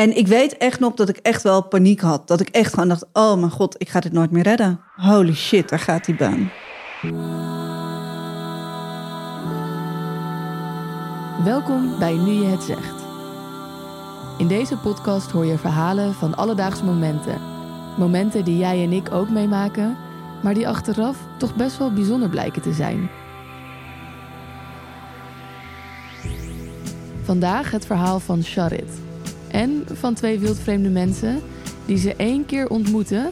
En ik weet echt nog dat ik echt wel paniek had. Dat ik echt gewoon dacht, oh mijn god, ik ga dit nooit meer redden. Holy shit, daar gaat die baan. Welkom bij Nu je het zegt. In deze podcast hoor je verhalen van alledaagse momenten. Momenten die jij en ik ook meemaken, maar die achteraf toch best wel bijzonder blijken te zijn. Vandaag het verhaal van Charit. En van twee wildvreemde mensen die ze één keer ontmoeten,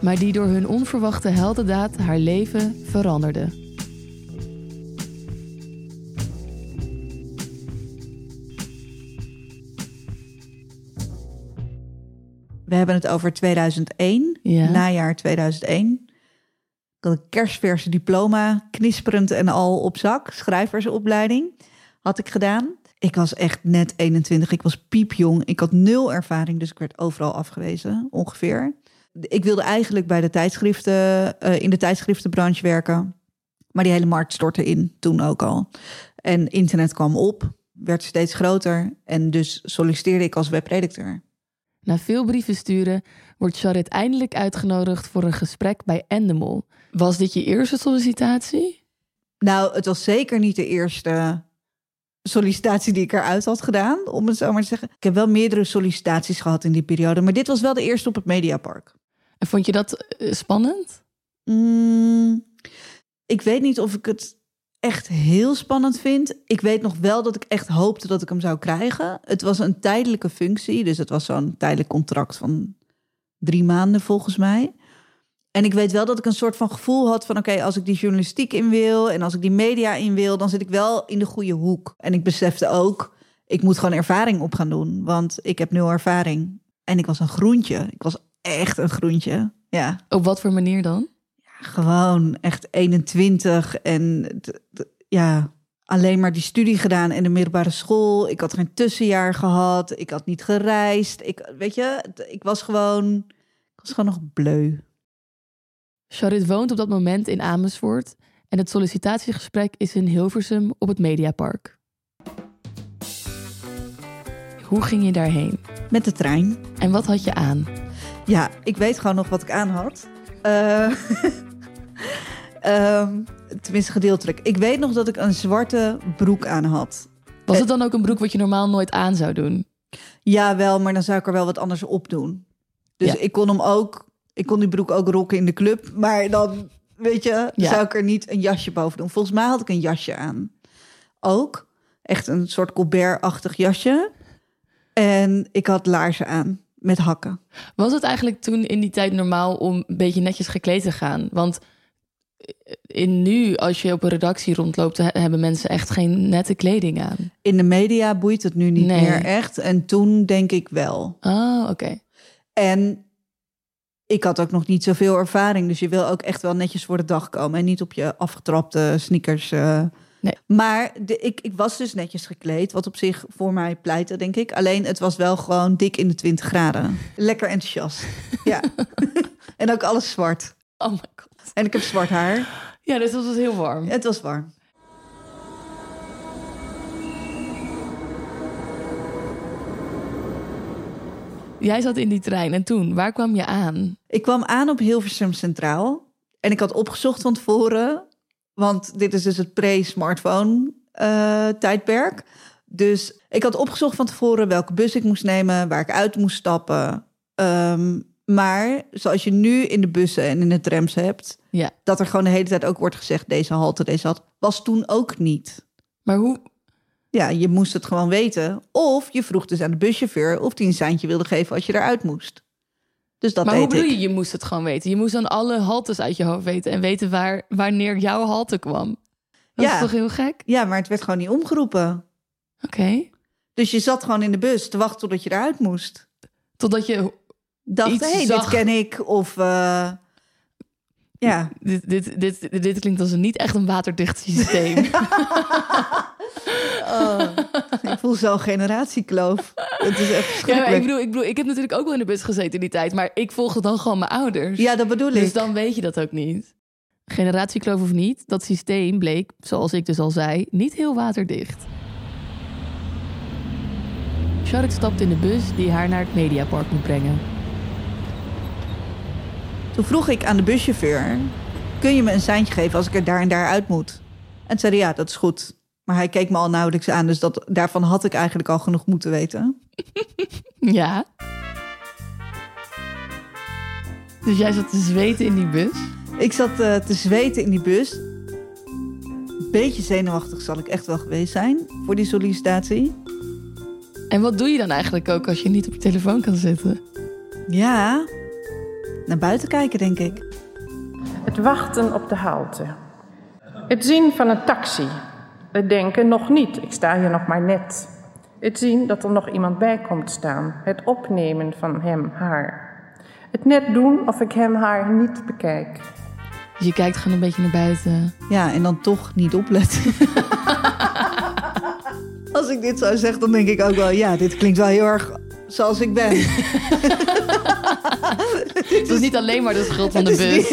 maar die door hun onverwachte heldendaad haar leven veranderden. We hebben het over 2001, Ja. najaar 2001. Ik had een kerstverse diploma, knisperend en al op zak. Schrijversopleiding had ik gedaan. Ik was echt net 21, ik was piepjong. Ik had nul ervaring, dus ik werd overal afgewezen, ongeveer. Ik wilde eigenlijk bij de tijdschriften, eh, in de tijdschriftenbranche werken. Maar die hele markt stortte in, toen ook al. En internet kwam op, werd steeds groter. En dus solliciteerde ik als webredacteur. Na veel brieven sturen wordt Charit eindelijk uitgenodigd voor een gesprek bij Endemol. Was dit je eerste sollicitatie? Nou, het was zeker niet de eerste sollicitatie die ik eruit had gedaan, om het zo maar te zeggen. Ik heb wel meerdere sollicitaties gehad in die periode, maar dit was wel de eerste op het Mediapark. En vond je dat eh, spannend? Mm, ik weet niet of ik het echt heel spannend vind. Ik weet nog wel dat ik echt hoopte dat ik hem zou krijgen. Het was een tijdelijke functie, dus het was zo'n tijdelijk contract van drie maanden volgens mij. En ik weet wel dat ik een soort van gevoel had van... oké, als ik die journalistiek in wil en als ik die media in wil... dan zit ik wel in de goede hoek. En ik besefte ook, ik moet gewoon ervaring op gaan doen. Want ik heb nul ervaring. En ik was een groentje. Ik was echt een groentje. Ja, Op wat voor manier dan? gewoon echt 21. En ja, alleen maar die studie gedaan en de middelbare school. Ik had geen tussenjaar gehad. Ik had niet gereisd. Ik, weet je, ik was gewoon... Ik was gewoon nog bleu. Charit woont op dat moment in Amersfoort en het sollicitatiegesprek is in Hilversum op het Mediapark. Hoe ging je daarheen? Met de trein. En wat had je aan? Ja, ik weet gewoon nog wat ik aan had. Eh, ehm, tenminste, gedeeltelijk. Ik weet nog dat ik een zwarte broek aan had. Was het dan ook een broek wat je normaal nooit aan zou doen? Ja, wel, maar dan zou ik er wel wat anders op doen. Dus Ja. ik kon hem ook, ik kon die broek ook rocken in de club. Maar dan, weet je, Ja. zou ik er niet een jasje boven doen. Volgens mij had ik een jasje aan. Ook. Echt een soort Colbert-achtig jasje. En ik had laarzen aan met hakken. Was het eigenlijk toen in die tijd normaal om een beetje netjes gekleed te gaan? Want in nu, als je op een redactie rondloopt, he- hebben mensen echt geen nette kleding aan. In de media boeit het nu niet Nee. meer echt. En toen denk ik wel. Oh, oké. En ik had ook nog niet zoveel ervaring. Dus je wil ook echt wel netjes voor de dag komen. En niet op je afgetrapte sneakers. eh. Nee. Maar de, ik, ik was dus netjes gekleed. Wat op zich voor mij pleitte, denk ik. Alleen het was wel gewoon dik in de 20 graden. Lekker enthousiast. Ja. en ook alles zwart. Oh my god. En ik heb zwart haar. Ja, dus dat was heel warm. Het was warm. Jij zat in die trein en toen, waar kwam je aan? Ik kwam aan op Hilversum Centraal. En ik had opgezocht van tevoren. Want dit is dus het pre-smartphone eh, tijdperk. Dus ik had opgezocht van tevoren welke bus ik moest nemen, waar ik uit moest stappen. Ehm, maar zoals je nu in de bussen en in de trams hebt, Ja, dat er gewoon de hele tijd ook wordt gezegd: deze halte, deze had, was toen ook niet. maar hoe? Ja, je moest het gewoon weten. Of je vroeg dus aan de buschauffeur of die een seintje wilde geven als je eruit moest. Dus dat maar hoe bedoel ik. je, je moest het gewoon weten? Je moest dan alle haltes uit je hoofd weten en weten waar, wanneer jouw halte kwam. Dat Ja. is toch heel gek? Ja, maar het werd gewoon niet omgeroepen. Oké. Dus je zat gewoon in de bus te wachten totdat je eruit moest. Totdat je... Dacht, hé, hey, zag. dit ken ik. Of eh, ja. Dit, dit, dit, dit klinkt als een niet echt een waterdicht systeem. Oh, ik voel zo'n generatiekloof. Het is echt ja, ik, bedoel, ik bedoel, ik heb natuurlijk ook wel in de bus gezeten in die tijd, maar ik volgde dan gewoon mijn ouders. Ja, dat bedoel Dus ik. dan weet je dat ook niet. Generatiekloof of niet, dat systeem bleek, zoals ik dus al zei, niet heel waterdicht. Charlotte stapt in de bus die haar naar het Mediapark moet brengen. Toen vroeg ik aan de buschauffeur: Kun je me een seintje geven als ik er daar en daar uit moet? En zei ja, dat is goed. Maar hij keek me al nauwelijks aan, dus dat, daarvan had ik eigenlijk al genoeg moeten weten. Ja. Dus jij zat te zweten in die bus? Ik zat uh, te zweten in die bus. Beetje zenuwachtig zal ik echt wel geweest zijn voor die sollicitatie. En wat doe je dan eigenlijk ook als je niet op je telefoon kan zitten? Ja, naar buiten kijken, denk ik. Het wachten op de halte. Het zien van een taxi. Het denken nog niet, ik sta hier nog maar net. Het zien dat er nog iemand bij komt staan. Het opnemen van hem, haar. Het net doen of ik hem, haar niet bekijk. Dus je kijkt gewoon een beetje naar buiten. Ja, en dan toch niet opletten. Als ik dit zou zeggen, dan denk ik ook wel... ja, dit klinkt wel heel erg zoals ik ben. Het is niet alleen maar de schuld van de bus.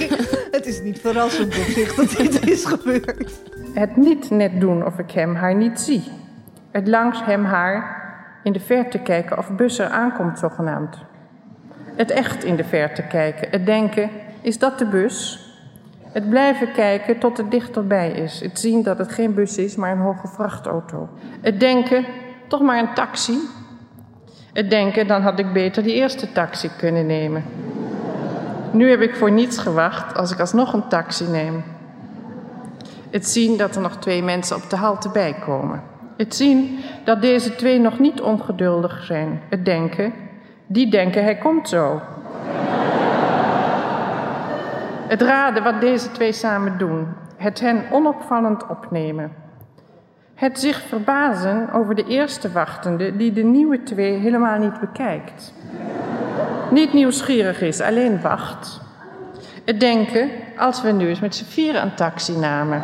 het is niet verrassend op zich dat dit is gebeurd. Het niet net doen of ik hem, haar niet zie. Het langs hem, haar in de verte kijken of bus er aankomt, zogenaamd. Het echt in de verte kijken. Het denken, is dat de bus? Het blijven kijken tot het dichterbij is. Het zien dat het geen bus is, maar een hoge vrachtauto. Het denken, toch maar een taxi. Het denken, dan had ik beter die eerste taxi kunnen nemen. Nu heb ik voor niets gewacht als ik alsnog een taxi neem. Het zien dat er nog twee mensen op de halte bijkomen. Het zien dat deze twee nog niet ongeduldig zijn. Het denken, die denken hij komt zo. Het raden wat deze twee samen doen. Het hen onopvallend opnemen. Het zich verbazen over de eerste wachtende die de nieuwe twee helemaal niet bekijkt. Niet nieuwsgierig is, alleen wacht. Het denken, als we nu eens met z'n vieren een taxi namen.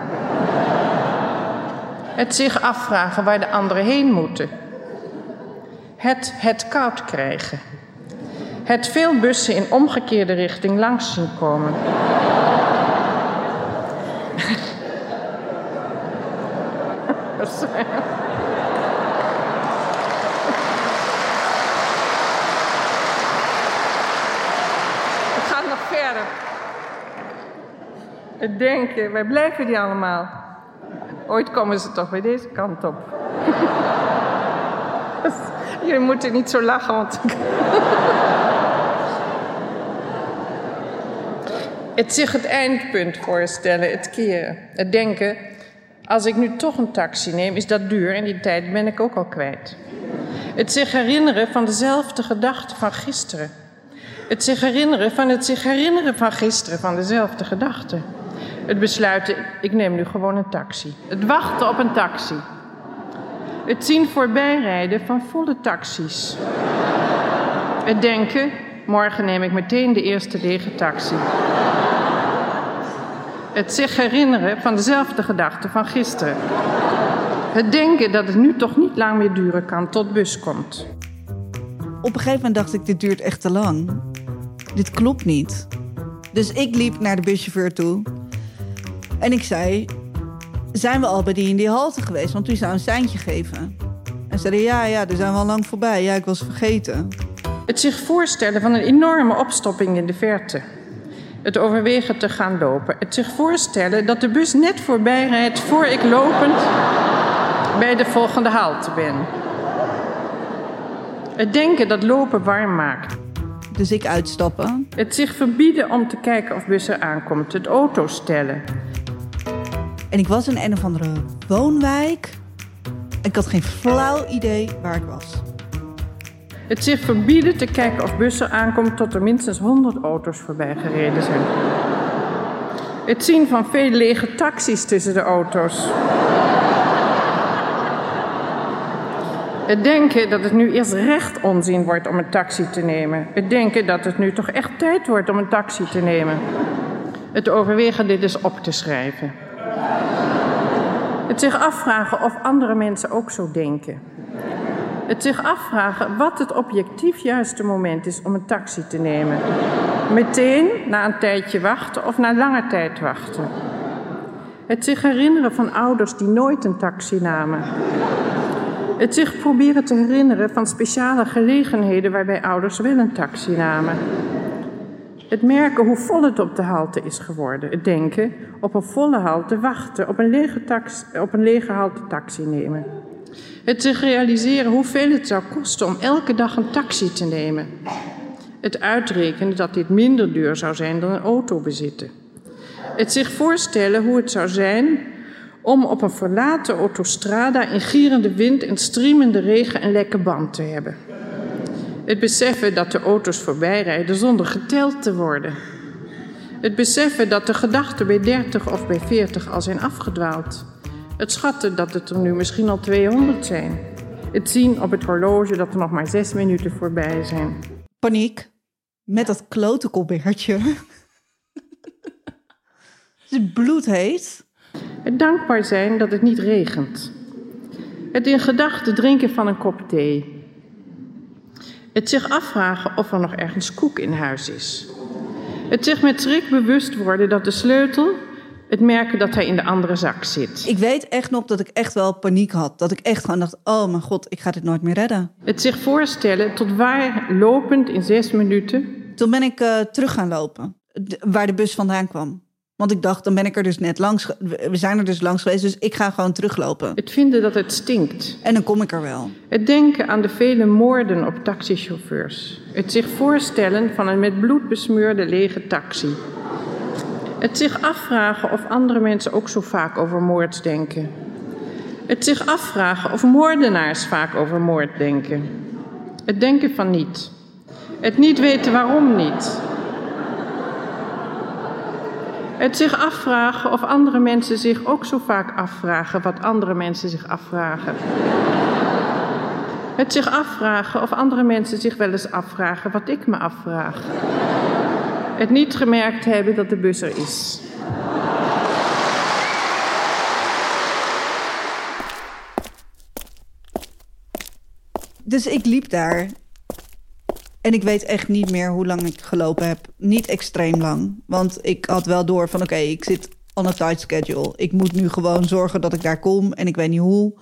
Het zich afvragen waar de anderen heen moeten. Het het koud krijgen. Het veel bussen in omgekeerde richting langs zien komen. Het gaat nog verder. Het denken, wij blijven die allemaal. Ooit komen ze toch bij deze kant op. Jullie moeten niet zo lachen, want. het zich het eindpunt voorstellen, het keren. Het denken, als ik nu toch een taxi neem, is dat duur en die tijd ben ik ook al kwijt. Het zich herinneren van dezelfde gedachte van gisteren. Het zich herinneren van het zich herinneren van gisteren, van dezelfde gedachte. Het besluiten, ik neem nu gewoon een taxi. Het wachten op een taxi. Het zien voorbijrijden van volle taxis. Het denken, morgen neem ik meteen de eerste lege taxi. Het zich herinneren van dezelfde gedachte van gisteren. Het denken dat het nu toch niet lang meer duren kan tot bus komt. Op een gegeven moment dacht ik, dit duurt echt te lang. Dit klopt niet. Dus ik liep naar de buschauffeur toe. En ik zei, zijn we al bij die in die halte geweest? Want u zou een seintje geven. En zeiden, ja, ja, daar zijn we al lang voorbij. Ja, ik was vergeten. Het zich voorstellen van een enorme opstopping in de verte. Het overwegen te gaan lopen. Het zich voorstellen dat de bus net voorbij rijdt voor ik lopend bij de volgende halte ben. Het denken dat lopen warm maakt. Dus ik uitstappen. Het zich verbieden om te kijken of bus er aankomt. Het auto stellen. En ik was in een of andere woonwijk. Ik had geen flauw idee waar ik was. Het zich verbieden te kijken of bussen aankomt tot er minstens 100 auto's voorbij gereden zijn. Het zien van veel lege taxis tussen de auto's. Het denken dat het nu eerst recht onzin wordt om een taxi te nemen. Het denken dat het nu toch echt tijd wordt om een taxi te nemen. Het overwegen dit eens op te schrijven. Het zich afvragen of andere mensen ook zo denken. Het zich afvragen wat het objectief juiste moment is om een taxi te nemen. Meteen na een tijdje wachten of na lange tijd wachten. Het zich herinneren van ouders die nooit een taxi namen. Het zich proberen te herinneren van speciale gelegenheden waarbij ouders wel een taxi namen. Het merken hoe vol het op de halte is geworden. Het denken op een volle halte wachten, op een lege, op een lege halte taxi nemen. Het zich realiseren hoeveel het zou kosten om elke dag een taxi te nemen. Het uitrekenen dat dit minder duur zou zijn dan een auto bezitten. Het zich voorstellen hoe het zou zijn om op een verlaten autostrada in gierende wind en striemende regen een lekke band te hebben. Het beseffen dat de auto's voorbijrijden zonder geteld te worden. Het beseffen dat de gedachten bij 30 of bij 40 al zijn afgedwaald. Het schatten dat het er nu misschien al 200 zijn. Het zien op het horloge dat er nog maar zes minuten voorbij zijn. Paniek. Met dat klote colbertje. het is bloedheet. Het dankbaar zijn dat het niet regent. Het in gedachten drinken van een kop thee. Het zich afvragen of er nog ergens koek in huis is. Het zich met schrik bewust worden dat de sleutel, het merken dat hij in de andere zak zit. Ik weet echt nog dat ik echt wel paniek had. Dat ik echt gewoon dacht, oh mijn god, ik ga dit nooit meer redden. Het zich voorstellen tot waar lopend in zes minuten. Toen ben ik uh, terug gaan lopen, waar de bus vandaan kwam. Want ik dacht, dan ben ik er dus net langs. We zijn er dus langs geweest, dus ik ga gewoon teruglopen. Het vinden dat het stinkt. En dan kom ik er wel. Het denken aan de vele moorden op taxichauffeurs. Het zich voorstellen van een met bloed besmeurde lege taxi. Het zich afvragen of andere mensen ook zo vaak over moord denken. Het zich afvragen of moordenaars vaak over moord denken. Het denken van niet. Het niet weten waarom niet. Het zich afvragen of andere mensen zich ook zo vaak afvragen wat andere mensen zich afvragen. Het zich afvragen of andere mensen zich wel eens afvragen wat ik me afvraag. Het niet gemerkt hebben dat de bus er is. Dus ik liep daar en ik weet echt niet meer hoe lang ik gelopen heb. Niet extreem lang. Want ik had wel door van oké, ik zit on a tight schedule. Ik moet nu gewoon zorgen dat ik daar kom en ik weet niet hoe.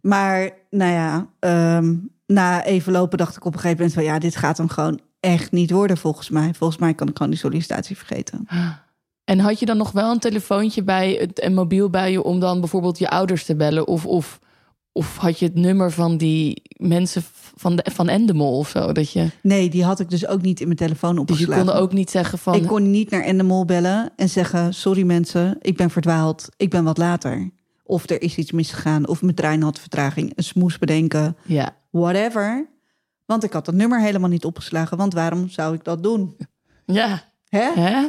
Maar nou ja, ehm, na even lopen dacht ik op een gegeven moment van ja, dit gaat hem gewoon echt niet worden volgens mij. Volgens mij kan ik gewoon die sollicitatie vergeten. En had je dan nog wel een telefoontje bij een mobiel bij je om dan bijvoorbeeld je ouders te bellen? Of, of, of had je het nummer van die mensen van, de, van Endemol of zo? Dat je... Nee, die had ik dus ook niet in mijn telefoon opgeslagen. Dus je kon ook niet zeggen van... Ik kon niet naar Endemol bellen en zeggen... sorry mensen, ik ben verdwaald, ik ben wat later. Of er is iets misgegaan, of mijn trein had vertraging. Een smoes bedenken, ja. whatever. Want ik had dat nummer helemaal niet opgeslagen. Want waarom zou ik dat doen? Ja. Hè? Hè?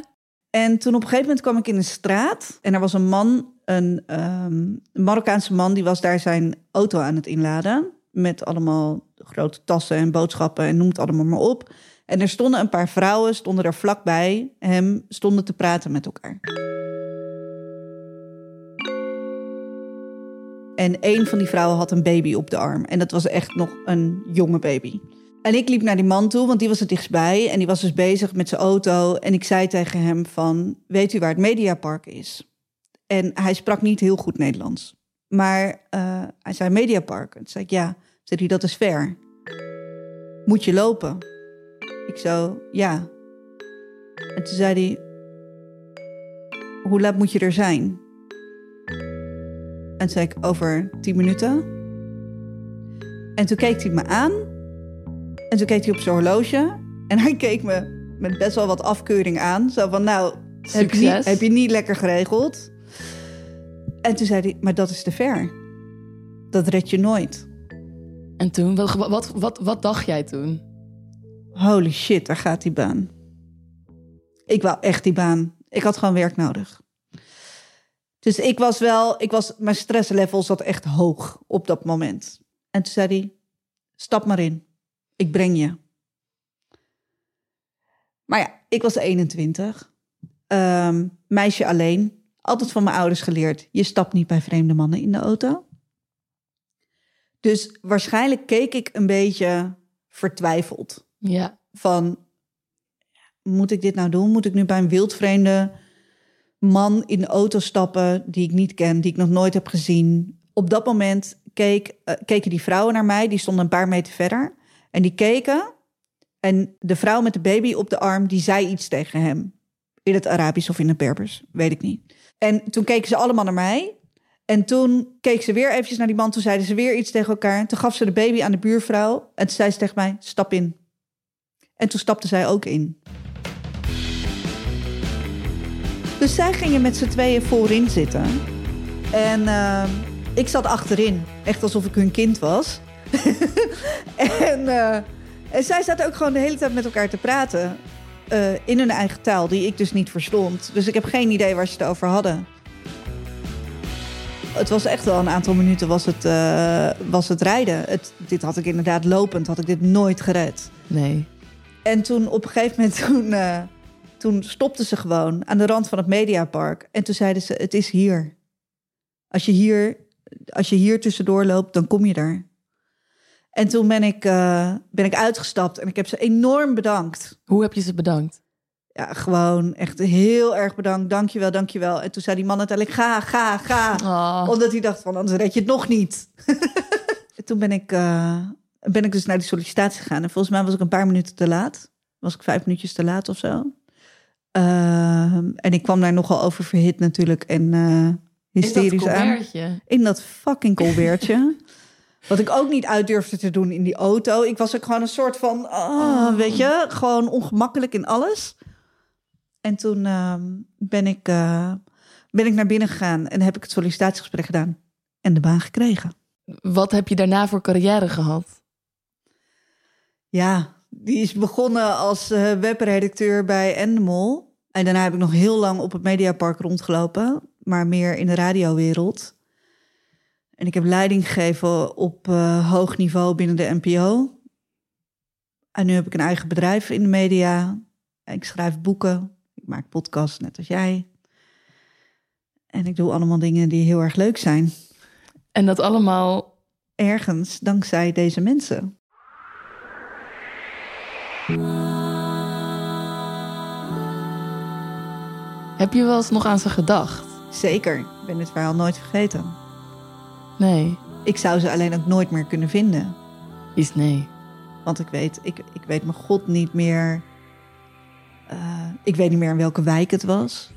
En toen op een gegeven moment kwam ik in een straat... en er was een man, een, um, een Marokkaanse man... die was daar zijn auto aan het inladen... met allemaal grote tassen en boodschappen en noem het allemaal maar op. En er stonden een paar vrouwen, stonden er vlakbij hem, stonden te praten met elkaar. En een van die vrouwen had een baby op de arm. En dat was echt nog een jonge baby. En ik liep naar die man toe, want die was er dichtstbij. En die was dus bezig met zijn auto. En ik zei tegen hem van, weet u waar het Mediapark is? En hij sprak niet heel goed Nederlands. Maar uh, hij zei Mediapark. En toen zei ik, ja. Zei hij, dat is ver. Moet je lopen? Ik zo, ja. En toen zei hij, hoe laat moet je er zijn? En toen zei ik, over tien minuten. En toen keek hij me aan. En toen keek hij op zijn horloge. En hij keek me met best wel wat afkeuring aan. Zo van, nou, heb je, niet, heb je niet lekker geregeld? En toen zei hij, maar dat is te ver. Dat red je nooit. En toen, wat, wat, wat, wat dacht jij toen? Holy shit, daar gaat die baan. Ik wou echt die baan. Ik had gewoon werk nodig. Dus ik was wel, ik was, mijn stresslevel zat echt hoog op dat moment. En toen zei hij, stap maar in. Ik breng je. Maar ja, ik was 21. Um, meisje alleen. Altijd van mijn ouders geleerd. Je stapt niet bij vreemde mannen in de auto. Dus waarschijnlijk keek ik een beetje vertwijfeld. Ja. Van, moet ik dit nou doen? Moet ik nu bij een wildvreemde man in de auto stappen die ik niet ken, die ik nog nooit heb gezien? Op dat moment keek, eh, keken die vrouwen naar mij. Die stonden een paar meter verder. En die keken. En de vrouw met de baby op de arm, die zei iets tegen hem. In het Arabisch of in het Berbers, weet ik niet. En toen keken ze allemaal naar mij. En toen keek ze weer eventjes naar die man. Toen zeiden ze weer iets tegen elkaar. Toen gaf ze de baby aan de buurvrouw. En toen zei ze tegen mij, stap in. En toen stapte zij ook in. Dus zij gingen met z'n tweeën voorin zitten. En eh, ik zat achterin. Echt alsof ik hun kind was. en, eh, en zij zaten ook gewoon de hele tijd met elkaar te praten. Eh, in hun eigen taal, die ik dus niet verstond. Dus ik heb geen idee waar ze het over hadden. Het was echt wel een aantal minuten was het, eh, was het rijden. Het, dit had ik inderdaad lopend, had ik dit nooit gered. Nee. En toen op een gegeven moment, toen, eh, toen stopten ze gewoon aan de rand van het Mediapark. En toen zeiden ze, het is hier. Als je hier, als je hier tussendoor loopt, dan kom je er. En toen ben ik, eh, ben ik uitgestapt en ik heb ze enorm bedankt. Hoe heb je ze bedankt? Ja, gewoon echt heel erg bedankt. Dankjewel, dankjewel. En toen zei die man uiteindelijk, ga, ga, ga. Oh. Omdat hij dacht van, anders red je het nog niet. toen ben ik, eh, ben ik dus naar die sollicitatie gegaan. En volgens mij was ik een paar minuten te laat. Was ik vijf minuutjes te laat of zo. Ehm, en ik kwam daar nogal over verhit natuurlijk. En hysterisch aan. Colbertje? In dat fucking colbertje. Wat ik ook niet uit durfde te doen in die auto. Ik was ook gewoon een soort van, ah, weet je, gewoon ongemakkelijk in alles. En toen ehm, ben, ik, eh, ben ik naar binnen gegaan en heb ik het sollicitatiegesprek gedaan. En de baan gekregen. Wat heb je daarna voor carrière gehad? Ja, die is begonnen als eh, webredacteur bij Endemol. En daarna heb ik nog heel lang op het Mediapark rondgelopen. Maar meer in de radiowereld. En ik heb leiding gegeven op eh, hoog niveau binnen de NPO. En nu heb ik een eigen bedrijf in de media. Ik schrijf boeken. Ik maak podcasts, net als jij. En ik doe allemaal dingen die heel erg leuk zijn. En dat allemaal Ergens dankzij deze mensen. Heb je wel eens nog aan ze gedacht? Zeker, ik ben dit verhaal nooit vergeten. Nee. Ik zou ze alleen ook nooit meer kunnen vinden. Is nee. Want ik weet, ik, ik weet mijn god niet meer. eh, ik weet niet meer in welke wijk het was.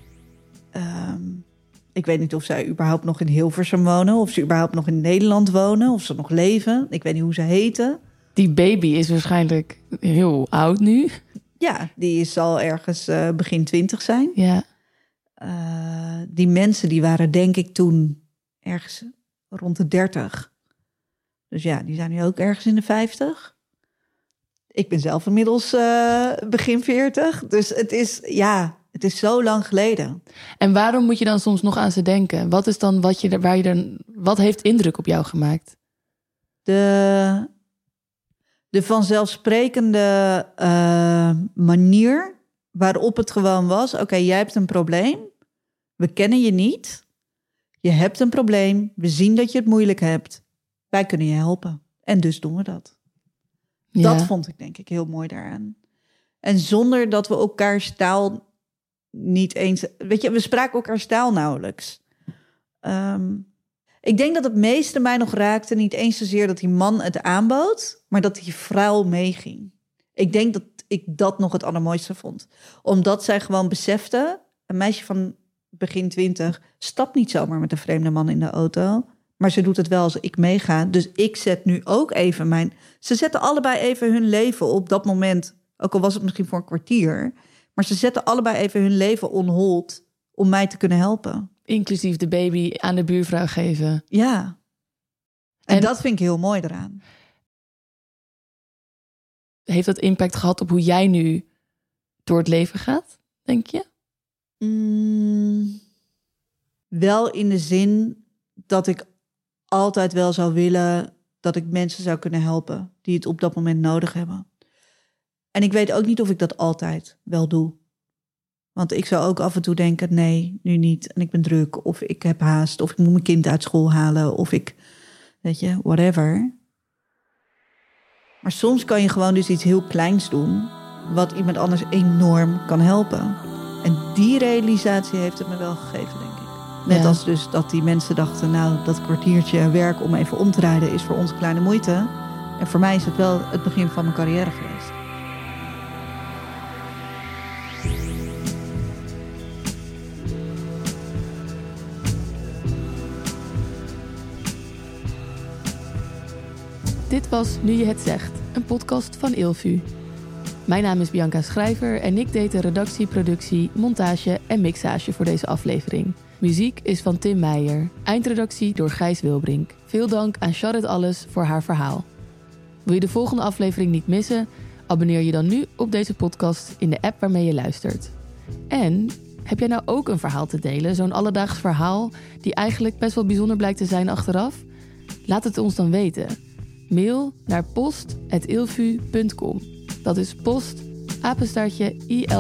Ehm, ik weet niet of zij überhaupt nog in Hilversum wonen. Of ze überhaupt nog in Nederland wonen. Of ze nog leven. Ik weet niet hoe ze heten. Die baby is waarschijnlijk heel oud nu. Ja, die is al ergens eh, begin twintig zijn. Ja. Eh, die mensen die waren denk ik toen ergens rond de 30. Dus ja, die zijn nu ook ergens in de 50. Ik ben zelf inmiddels eh, begin 40. Dus het is, ja, het is zo lang geleden. En waarom moet je dan soms nog aan ze denken? Wat is dan wat je waar je dan wat heeft indruk op jou gemaakt? De, de vanzelfsprekende eh, manier waarop het gewoon was: oké, jij hebt een probleem. We kennen je niet. Je hebt een probleem. We zien dat je het moeilijk hebt. Wij kunnen je helpen. En dus doen we dat. Dat vond ik denk ik heel mooi daaraan. En zonder dat we elkaars taal niet eens... Weet je, we spraken elkaars taal nauwelijks. Ehm, ik denk dat het meeste mij nog raakte... niet eens zozeer dat die man het aanbood... maar dat die vrouw meeging. Ik denk dat ik dat nog het allermooiste vond. Omdat zij gewoon besefte... een meisje van begin twintig... stapt niet zomaar met een vreemde man in de auto... maar ze doet het wel als ik meega. Dus ik zet nu ook even mijn... Ze zetten allebei even hun leven op dat moment... ook al was het misschien voor een kwartier... maar ze zetten allebei even hun leven on hold... om mij te kunnen helpen. Inclusief de baby aan de buurvrouw geven. Ja. En, En- dat vind ik heel mooi eraan. Heeft dat impact gehad op hoe jij nu door het leven gaat, denk je? Mm, wel in de zin dat ik altijd wel zou willen dat ik mensen zou kunnen helpen die het op dat moment nodig hebben. En ik weet ook niet of ik dat altijd wel doe. Want ik zou ook af en toe denken: nee, nu niet. En ik ben druk. Of ik heb haast. Of ik moet mijn kind uit school halen. Of ik, weet je, whatever. Maar soms kan je gewoon dus iets heel kleins doen. Wat iemand anders enorm kan helpen. En die realisatie heeft het me wel gegeven, denk ik. Net Ja. als dus dat die mensen dachten, nou, dat kwartiertje werk om even om te rijden is voor ons kleine moeite. En voor mij is het wel het begin van mijn carrière geweest. Dit was Nu je het zegt, een podcast van Ilvu. Mijn naam is Bianca Schrijver en ik deed de redactie, productie, montage en mixage voor deze aflevering. Muziek is van Tim Meijer, eindredactie door Gijs Wilbrink. Veel dank aan Charlotte Alles voor haar verhaal. Wil je de volgende aflevering niet missen? Abonneer je dan nu op deze podcast in de app waarmee je luistert. En heb jij nou ook een verhaal te delen, zo'n alledaags verhaal die eigenlijk best wel bijzonder blijkt te zijn achteraf? Laat het ons dan weten. Mail naar post.ilfu.com. Dat is post, apenstaartje, ilfu.com.